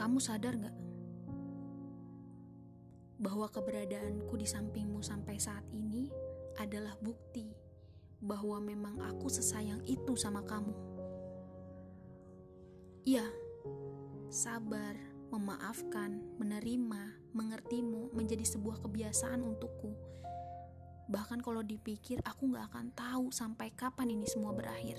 Kamu sadar gak? Bahwa keberadaanku di sampingmu sampai saat ini adalah bukti bahwa memang aku sesayang itu sama kamu. Iya, sabar, memaafkan, menerima, mengertimu menjadi sebuah kebiasaan untukku. Bahkan kalau dipikir, aku gak akan tahu sampai kapan ini semua berakhir.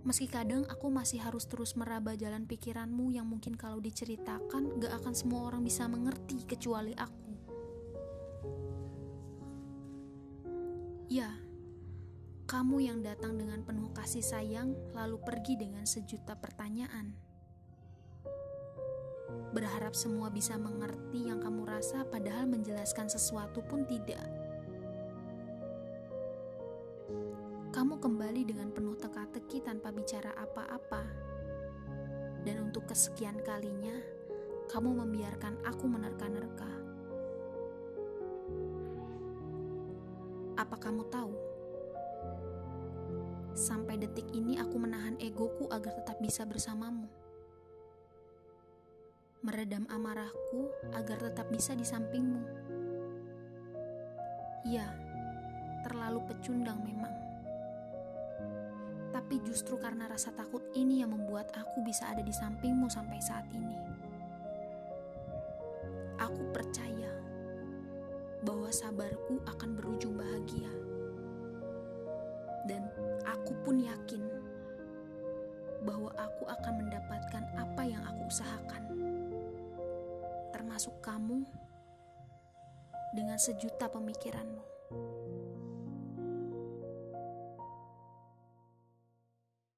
Meski kadang aku masih harus terus meraba jalan pikiranmu yang mungkin kalau diceritakan gak akan semua orang bisa mengerti kecuali aku. Ya, kamu yang datang dengan penuh kasih sayang lalu pergi dengan sejuta pertanyaan. Berharap semua bisa mengerti yang kamu rasa padahal menjelaskan sesuatu pun tidak. Kamu kembali dengan untuk kesekian kalinya, kamu membiarkan aku menerka-nerka. Apa kamu tahu? Sampai detik ini aku menahan egoku agar tetap bisa bersamamu. Meredam amarahku agar tetap bisa di sampingmu. Iya, terlalu pecundang memang. Tapi justru karena rasa takut ini yang membuat aku bisa ada di sampingmu sampai saat ini. Aku percaya bahwa sabarku akan berujung bahagia. Dan aku pun yakin bahwa aku akan mendapatkan apa yang aku usahakan. Termasuk kamu dengan sejuta pemikiranmu.